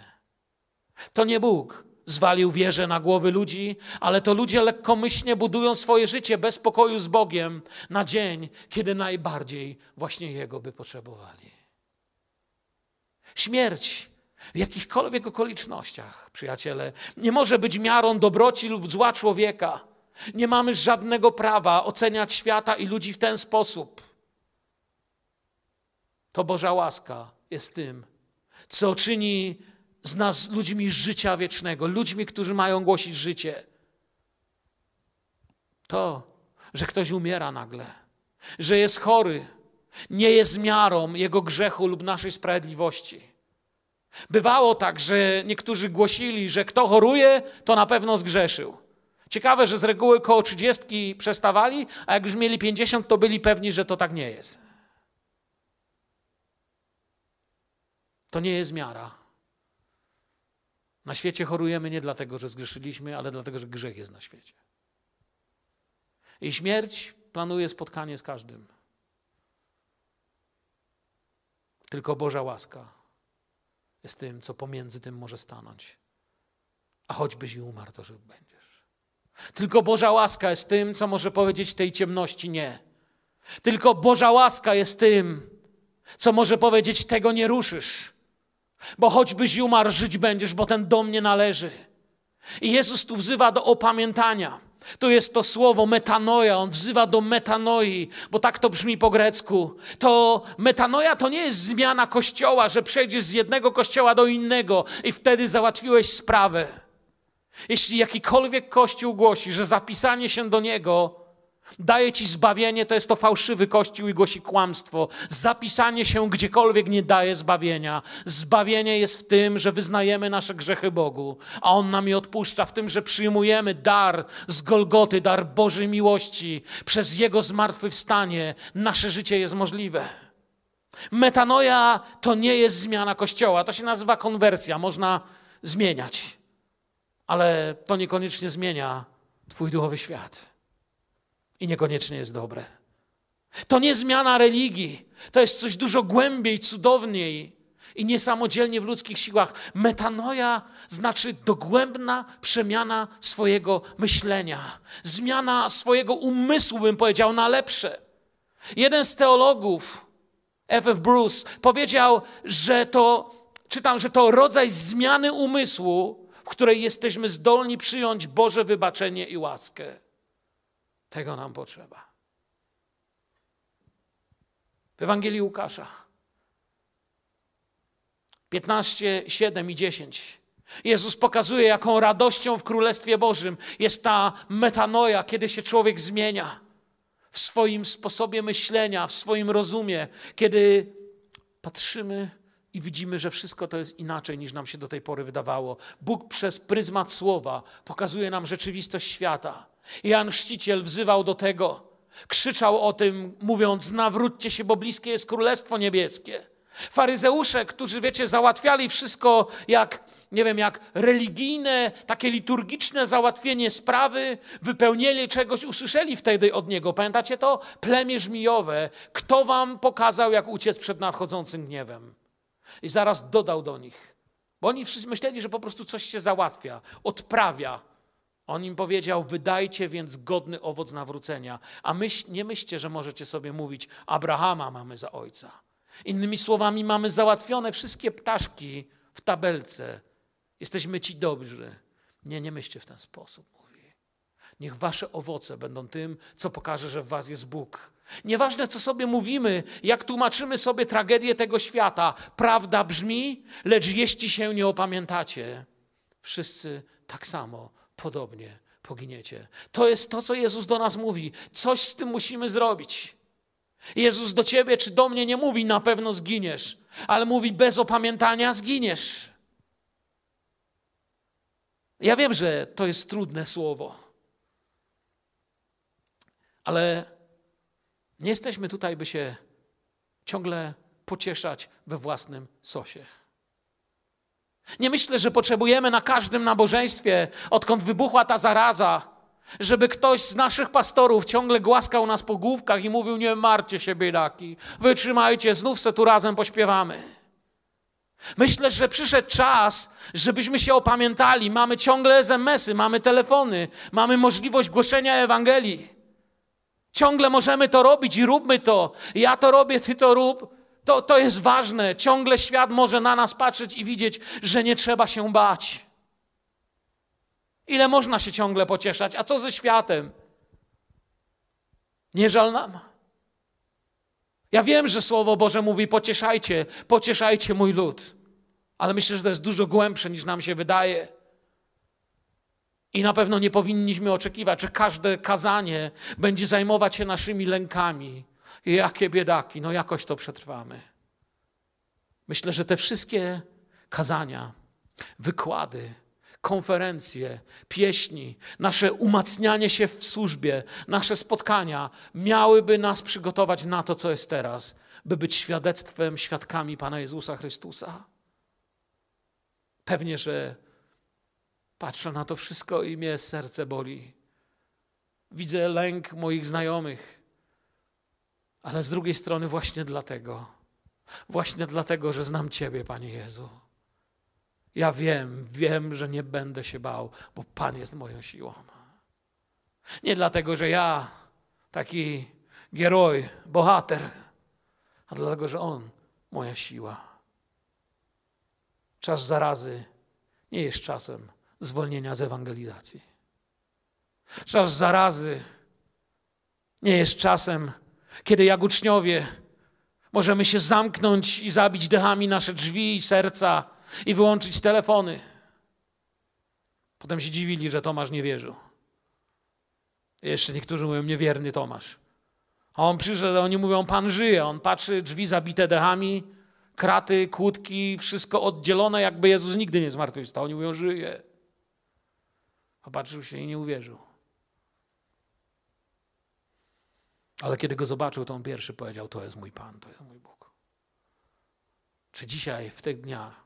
To nie Bóg, zwalił wieżę na głowy ludzi, ale to ludzie lekkomyślnie budują swoje życie bez pokoju z Bogiem na dzień, kiedy najbardziej właśnie Jego by potrzebowali. Śmierć w jakichkolwiek okolicznościach, przyjaciele, nie może być miarą dobroci lub zła człowieka. Nie mamy żadnego prawa oceniać świata i ludzi w ten sposób. To Boża łaska jest tym, co czyni z nas ludźmi życia wiecznego, ludźmi, którzy mają głosić życie. To, że ktoś umiera nagle, że jest chory, nie jest miarą jego grzechu lub naszej sprawiedliwości. Bywało tak, że niektórzy głosili, że kto choruje, to na pewno zgrzeszył. Ciekawe, że z reguły koło trzydziestki przestawali, a jak już mieli pięćdziesiąt, to byli pewni, że to tak nie jest. To nie jest miara. Na świecie chorujemy nie dlatego, że zgrzeszyliśmy, ale dlatego, że grzech jest na świecie. I śmierć planuje spotkanie z każdym. Tylko Boża łaska jest tym, co pomiędzy tym może stanąć. A choćbyś i umarł, to żył będziesz. Tylko Boża łaska jest tym, co może powiedzieć tej ciemności nie. Tylko Boża łaska jest tym, co może powiedzieć tego nie ruszysz. Bo choćbyś umarł, żyć będziesz, bo ten dom nie należy. I Jezus tu wzywa do opamiętania. To jest to słowo metanoja, on wzywa do metanoi, bo tak to brzmi po grecku. To metanoja to nie jest zmiana kościoła, że przejdziesz z jednego kościoła do innego i wtedy załatwiłeś sprawę. Jeśli jakikolwiek kościół głosi, że zapisanie się do niego daje ci zbawienie, to jest to fałszywy kościół i głosi kłamstwo. Zapisanie się gdziekolwiek nie daje zbawienia. Zbawienie jest w tym, że wyznajemy nasze grzechy Bogu, a On nam je odpuszcza, w tym, że przyjmujemy dar z Golgoty, dar Bożej miłości. Przez Jego zmartwychwstanie nasze życie jest możliwe. Metanoja to nie jest zmiana kościoła, to się nazywa konwersja, można zmieniać, ale to niekoniecznie zmienia Twój duchowy świat i niekoniecznie jest dobre. To nie zmiana religii, to jest coś dużo głębiej, cudowniej i niesamodzielnie w ludzkich siłach. Metanoja znaczy dogłębna przemiana swojego myślenia, zmiana swojego umysłu, bym powiedział, na lepsze. Jeden z teologów, F.F. Bruce, powiedział, że to, czytam, że to rodzaj zmiany umysłu, w której jesteśmy zdolni przyjąć Boże wybaczenie i łaskę. Tego nam potrzeba. W Ewangelii Łukasza 15, 7 i 10. Jezus pokazuje, jaką radością w Królestwie Bożym jest ta metanoja, kiedy się człowiek zmienia w swoim sposobie myślenia, w swoim rozumie, kiedy patrzymy i widzimy, że wszystko to jest inaczej niż nam się do tej pory wydawało. Bóg przez pryzmat słowa pokazuje nam rzeczywistość świata. Jan Chrzciciel wzywał do tego, krzyczał o tym, mówiąc: Nawróćcie się, bo bliskie jest Królestwo Niebieskie. Faryzeusze, którzy, wiecie, załatwiali wszystko jak, nie wiem, jak religijne, takie liturgiczne załatwienie sprawy, wypełnienie czegoś, usłyszeli wtedy od niego. Pamiętacie to? Plemię żmijowe. Kto wam pokazał, jak uciec przed nadchodzącym gniewem? I zaraz dodał do nich, bo oni wszyscy myśleli, że po prostu coś się załatwia, odprawia. On im powiedział: Wydajcie więc godny owoc nawrócenia. A myśl, nie myślcie, że możecie sobie mówić: Abrahama mamy za ojca. Innymi słowami, mamy załatwione wszystkie ptaszki w tabelce. Jesteśmy ci dobrzy. Nie, nie myślcie w ten sposób, mówi. Niech wasze owoce będą tym, co pokaże, że w was jest Bóg. Nieważne, co sobie mówimy, jak tłumaczymy sobie tragedię tego świata, prawda brzmi, lecz jeśli się nie opamiętacie, wszyscy tak samo podobnie poginiecie. To jest to, co Jezus do nas mówi. Coś z tym musimy zrobić. Jezus do ciebie czy do mnie nie mówi, na pewno zginiesz, ale mówi, bez opamiętania zginiesz. Ja wiem, że to jest trudne słowo, ale nie jesteśmy tutaj, by się ciągle pocieszać we własnym sosie. Nie myślę, że potrzebujemy na każdym nabożeństwie, odkąd wybuchła ta zaraza, żeby ktoś z naszych pastorów ciągle głaskał nas po główkach i mówił: Nie marcie się, biedaki, wytrzymajcie, znów se tu razem pośpiewamy. Myślę, że przyszedł czas, żebyśmy się opamiętali. Mamy ciągle SMS-y, mamy telefony, mamy możliwość głoszenia Ewangelii. Ciągle możemy to robić i róbmy to. Ja to robię, ty to rób. To, to jest ważne. Ciągle świat może na nas patrzeć i widzieć, że nie trzeba się bać. Ile można się ciągle pocieszać? A co ze światem? Nie żal nam. Ja wiem, że Słowo Boże mówi: pocieszajcie, pocieszajcie mój lud. Ale myślę, że to jest dużo głębsze niż nam się wydaje. I na pewno nie powinniśmy oczekiwać, że każde kazanie będzie zajmować się naszymi lękami, Jakie biedaki, no jakoś to przetrwamy. Myślę, że te wszystkie kazania, wykłady, konferencje, pieśni, nasze umacnianie się w służbie, nasze spotkania miałyby nas przygotować na to, co jest teraz, by być świadectwem, świadkami Pana Jezusa Chrystusa. Pewnie, że patrzę na to wszystko i mnie serce boli. Widzę lęk moich znajomych, ale z drugiej strony właśnie dlatego, właśnie dlatego, że znam Ciebie, Panie Jezu. Ja wiem, wiem, że nie będę się bał, bo Pan jest moją siłą. Nie dlatego, że ja taki gieroj, bohater, a dlatego, że On moja siła. Czas zarazy nie jest czasem zwolnienia z ewangelizacji. Czas zarazy nie jest czasem, kiedy jak uczniowie możemy się zamknąć i zabić dechami nasze drzwi i serca i wyłączyć telefony. Potem się dziwili, że Tomasz nie wierzył. Jeszcze niektórzy mówią, niewierny Tomasz. A on przyszedł, oni mówią, Pan żyje. On patrzy, drzwi zabite dechami, kraty, kłódki, wszystko oddzielone, jakby Jezus nigdy nie zmartwychwstał. Oni mówią, żyje. Popatrzył się i nie uwierzył. Ale kiedy go zobaczył, to on pierwszy powiedział: To jest mój Pan, to jest mój Bóg. Czy dzisiaj, w tych dniach,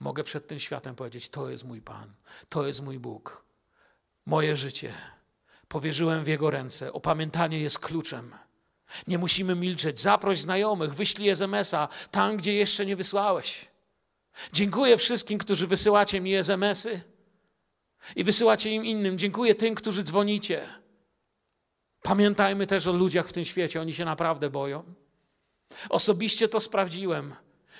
mogę przed tym światem powiedzieć: To jest mój Pan, to jest mój Bóg. Moje życie powierzyłem w Jego ręce. Opamiętanie jest kluczem. Nie musimy milczeć. Zaproś znajomych, wyślij SMS-a tam, gdzie jeszcze nie wysłałeś. Dziękuję wszystkim, którzy wysyłacie mi SMS-y i wysyłacie im innym. Dziękuję tym, którzy dzwonicie. Pamiętajmy też o ludziach w tym świecie, oni się naprawdę boją. Osobiście to sprawdziłem,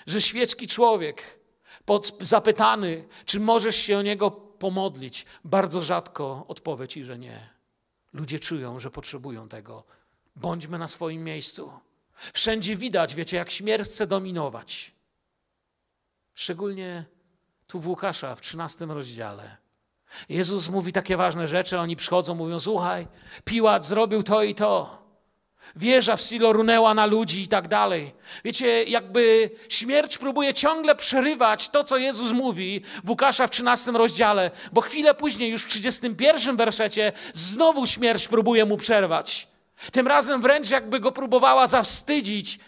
że świecki człowiek, pod, zapytany, czy możesz się o niego pomodlić, bardzo rzadko odpowie ci, że nie. Ludzie czują, że potrzebują tego. Bądźmy na swoim miejscu. Wszędzie widać, wiecie, jak śmierć chce dominować. Szczególnie tu w Łukasza w 13 rozdziale. Jezus mówi takie ważne rzeczy, oni przychodzą, mówią: Słuchaj, Piłat zrobił to i to. Wieża w Silo runęła na ludzi i tak dalej. Wiecie, jakby śmierć próbuje ciągle przerywać to, co Jezus mówi w Łukasza w 13 rozdziale, bo chwilę później, już w 31 wersecie, znowu śmierć próbuje mu przerwać. Tym razem wręcz jakby go próbowała zawstydzić.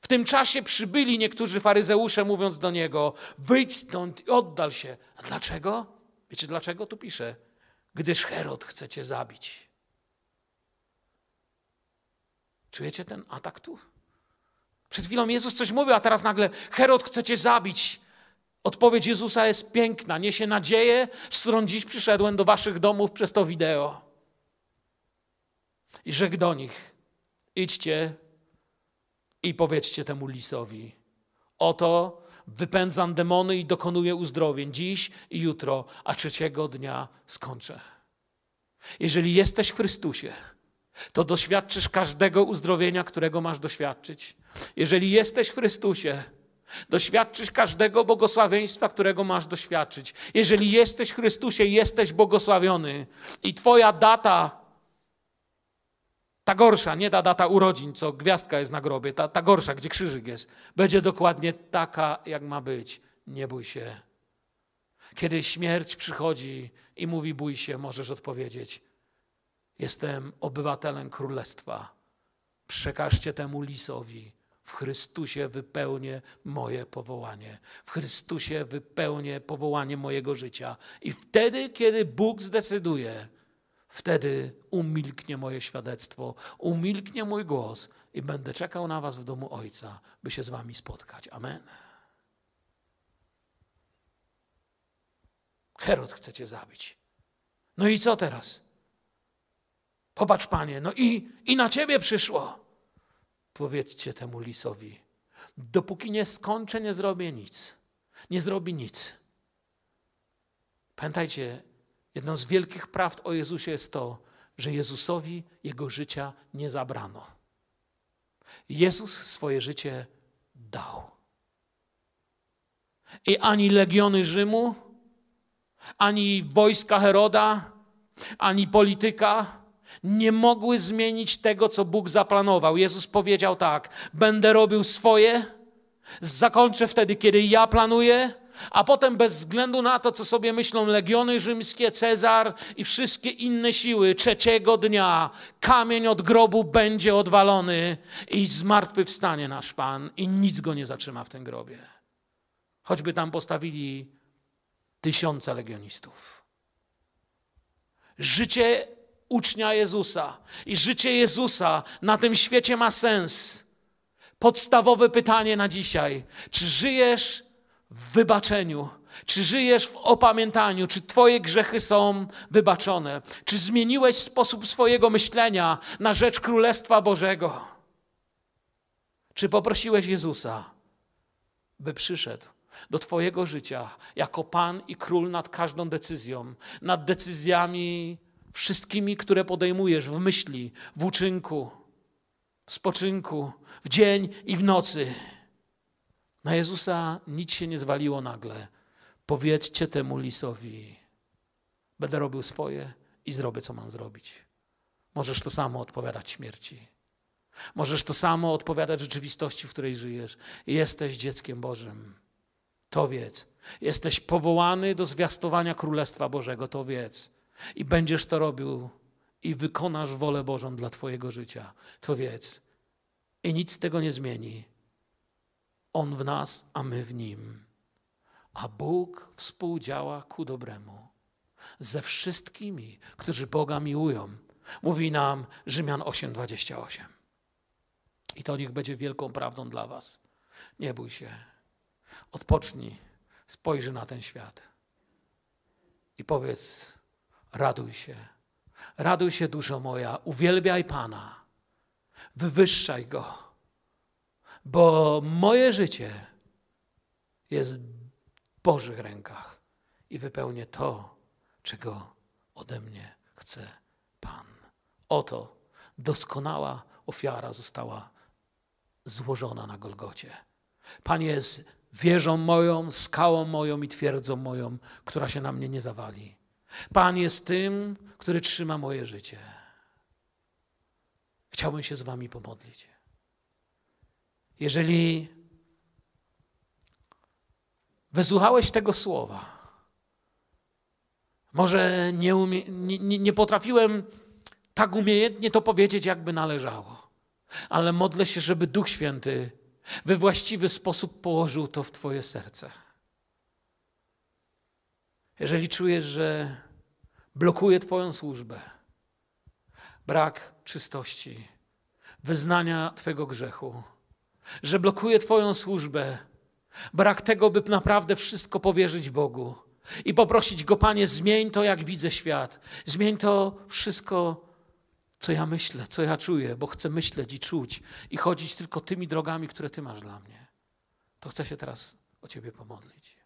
W tym czasie przybyli niektórzy faryzeusze, mówiąc do niego: Wyjdź stąd i oddal się. A dlaczego? Wiecie dlaczego tu pisze? Gdyż Herod chce cię zabić. Czujecie ten atak tu? Przed chwilą Jezus coś mówił, a teraz nagle Herod chce cię zabić. Odpowiedź Jezusa jest piękna, niesie nadzieję, z którą dziś przyszedłem do waszych domów przez to wideo. I rzekł do nich, idźcie i powiedzcie temu lisowi, oto wypędzam demony i dokonuję uzdrowień dziś i jutro, a trzeciego dnia skończę. Jeżeli jesteś w Chrystusie, to doświadczysz każdego uzdrowienia, którego masz doświadczyć. Jeżeli jesteś w Chrystusie, doświadczysz każdego błogosławieństwa, którego masz doświadczyć. Jeżeli jesteś w Chrystusie, jesteś błogosławiony i Twoja data ta gorsza, nie ta data urodzin, co gwiazdka jest na grobie, ta, ta gorsza, gdzie krzyżyk jest, będzie dokładnie taka, jak ma być. Nie bój się. Kiedy śmierć przychodzi i mówi bój się, możesz odpowiedzieć: Jestem obywatelem królestwa. Przekażcie temu lisowi. W Chrystusie wypełnię moje powołanie. W Chrystusie wypełnię powołanie mojego życia. I wtedy, kiedy Bóg zdecyduje, Wtedy umilknie moje świadectwo, umilknie mój głos i będę czekał na Was w domu Ojca, by się z Wami spotkać. Amen. Herod chce Cię zabić. No i co teraz? Popatrz, panie, no i, i na ciebie przyszło. Powiedzcie temu lisowi, dopóki nie skończę, nie zrobię nic. Nie zrobi nic. Pamiętajcie, Jedną z wielkich prawd o Jezusie jest to, że Jezusowi jego życia nie zabrano. Jezus swoje życie dał. I ani legiony Rzymu, ani wojska Heroda, ani polityka nie mogły zmienić tego, co Bóg zaplanował. Jezus powiedział tak: Będę robił swoje, zakończę wtedy, kiedy ja planuję a potem bez względu na to, co sobie myślą legiony rzymskie, Cezar i wszystkie inne siły, trzeciego dnia kamień od grobu będzie odwalony i zmartwychwstanie nasz Pan i nic go nie zatrzyma w tym grobie. Choćby tam postawili tysiące legionistów. Życie ucznia Jezusa i życie Jezusa na tym świecie ma sens. Podstawowe pytanie na dzisiaj: czy żyjesz w wybaczeniu? Czy żyjesz w opamiętaniu? Czy Twoje grzechy są wybaczone? Czy zmieniłeś sposób swojego myślenia na rzecz Królestwa Bożego? Czy poprosiłeś Jezusa, by przyszedł do Twojego życia jako Pan i Król nad każdą decyzją, nad decyzjami wszystkimi, które podejmujesz w myśli, w uczynku, w spoczynku, w dzień i w nocy? Na Jezusa nic się nie zwaliło nagle. Powiedzcie temu lisowi: Będę robił swoje i zrobię, co mam zrobić. Możesz to samo odpowiadać śmierci. Możesz to samo odpowiadać rzeczywistości, w której żyjesz. Jesteś dzieckiem Bożym. To wiedz. Jesteś powołany do zwiastowania Królestwa Bożego. To wiedz. I będziesz to robił i wykonasz wolę Bożą dla Twojego życia. To wiedz. I nic tego nie zmieni. On w nas, a my w nim. A Bóg współdziała ku dobremu ze wszystkimi, którzy Boga miłują. Mówi nam Rzymian 8:28. I to niech będzie wielką prawdą dla Was. Nie bój się. Odpocznij, spojrzyj na ten świat i powiedz: Raduj się. Raduj się, duszo moja, uwielbiaj Pana, wywyższaj Go, bo moje życie jest w Bożych rękach i wypełnię to, czego ode mnie chce Pan. Oto doskonała ofiara została złożona na Golgocie. Pan jest wieżą moją, skałą moją i twierdzą moją, która się na mnie nie zawali. Pan jest tym, który trzyma moje życie. Chciałbym się z Wami pomodlić. Jeżeli wysłuchałeś tego słowa, może nie, umie, nie, nie potrafiłem tak umiejętnie to powiedzieć, jakby należało, ale modlę się, żeby Duch Święty we właściwy sposób położył to w Twoje serce. Jeżeli czujesz, że blokuje Twoją służbę, brak czystości, wyznania Twojego grzechu, że blokuje Twoją służbę, brak tego, by naprawdę wszystko powierzyć Bogu i poprosić Go, Panie, zmień to, jak widzę świat, zmień to wszystko, co ja myślę, co ja czuję, bo chcę myśleć i czuć i chodzić tylko tymi drogami, które Ty masz dla mnie. To chcę się teraz o Ciebie pomodlić.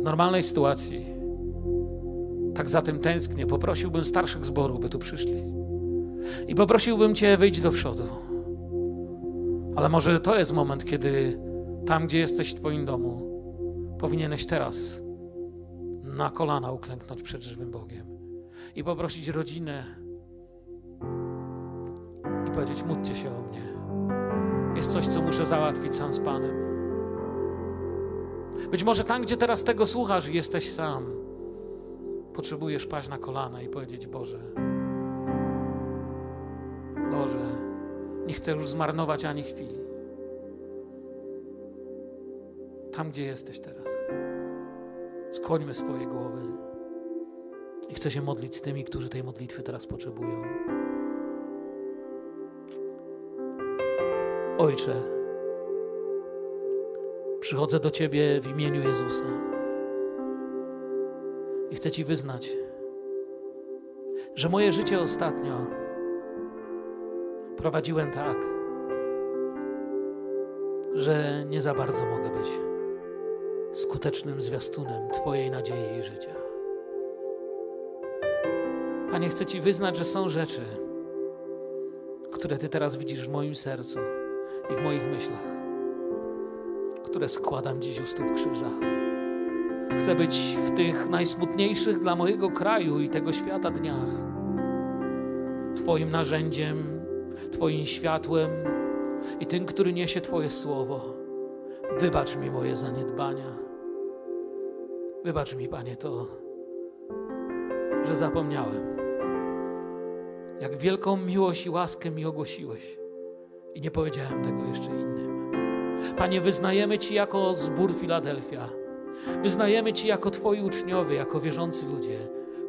W normalnej sytuacji, tak za tym tęsknię, poprosiłbym starszych zboru, by tu przyszli. I poprosiłbym Cię, wyjść do przodu. Ale może to jest moment, kiedy tam, gdzie jesteś w Twoim domu, powinieneś teraz na kolana uklęknąć przed żywym Bogiem i poprosić rodzinę i powiedzieć: módlcie się o mnie. Jest coś, co muszę załatwić sam z Panem. Być może tam, gdzie teraz tego słuchasz i jesteś sam, potrzebujesz paść na kolana i powiedzieć: Boże, Boże, nie chcę już zmarnować ani chwili. Tam, gdzie jesteś teraz, skłońmy swoje głowy. I chcę się modlić z tymi, którzy tej modlitwy teraz potrzebują. Ojcze, przychodzę do Ciebie w imieniu Jezusa i chcę Ci wyznać, że moje życie ostatnio prowadziłem tak, że nie za bardzo mogę być skutecznym zwiastunem Twojej nadziei i życia. Panie, chcę Ci wyznać, że są rzeczy, które Ty teraz widzisz w moim sercu i w moich myślach, które składam dziś u stóp krzyża. Chcę być w tych najsmutniejszych dla mojego kraju i tego świata dniach Twoim narzędziem, Twoim światłem i tym, który niesie Twoje słowo. Wybacz mi moje zaniedbania. Wybacz mi, Panie, to, że zapomniałem jak wielką miłość i łaskę mi ogłosiłeś. I nie powiedziałem tego jeszcze innym. Panie, wyznajemy Ci jako zbór Filadelfia Wyznajemy Ci jako Twoi uczniowie, jako wierzący ludzie.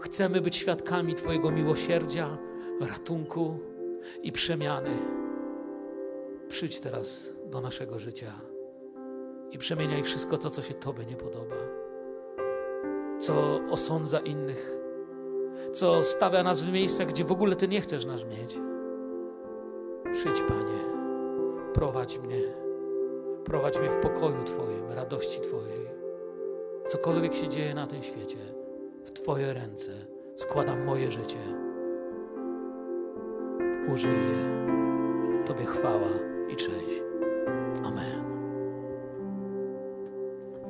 Chcemy być świadkami Twojego miłosierdzia, ratunku i przemiany. Przyjdź teraz do naszego życia i przemieniaj wszystko to, co się Tobie nie podoba, co osądza innych, co stawia nas w miejscach, gdzie w ogóle Ty nie chcesz nas mieć. Przyjdź, Panie, prowadź mnie, prowadź mnie w pokoju Twoim, radości Twojej. Cokolwiek się dzieje na tym świecie, w Twoje ręce składam moje życie. Użyj je. Tobie chwała i cześć.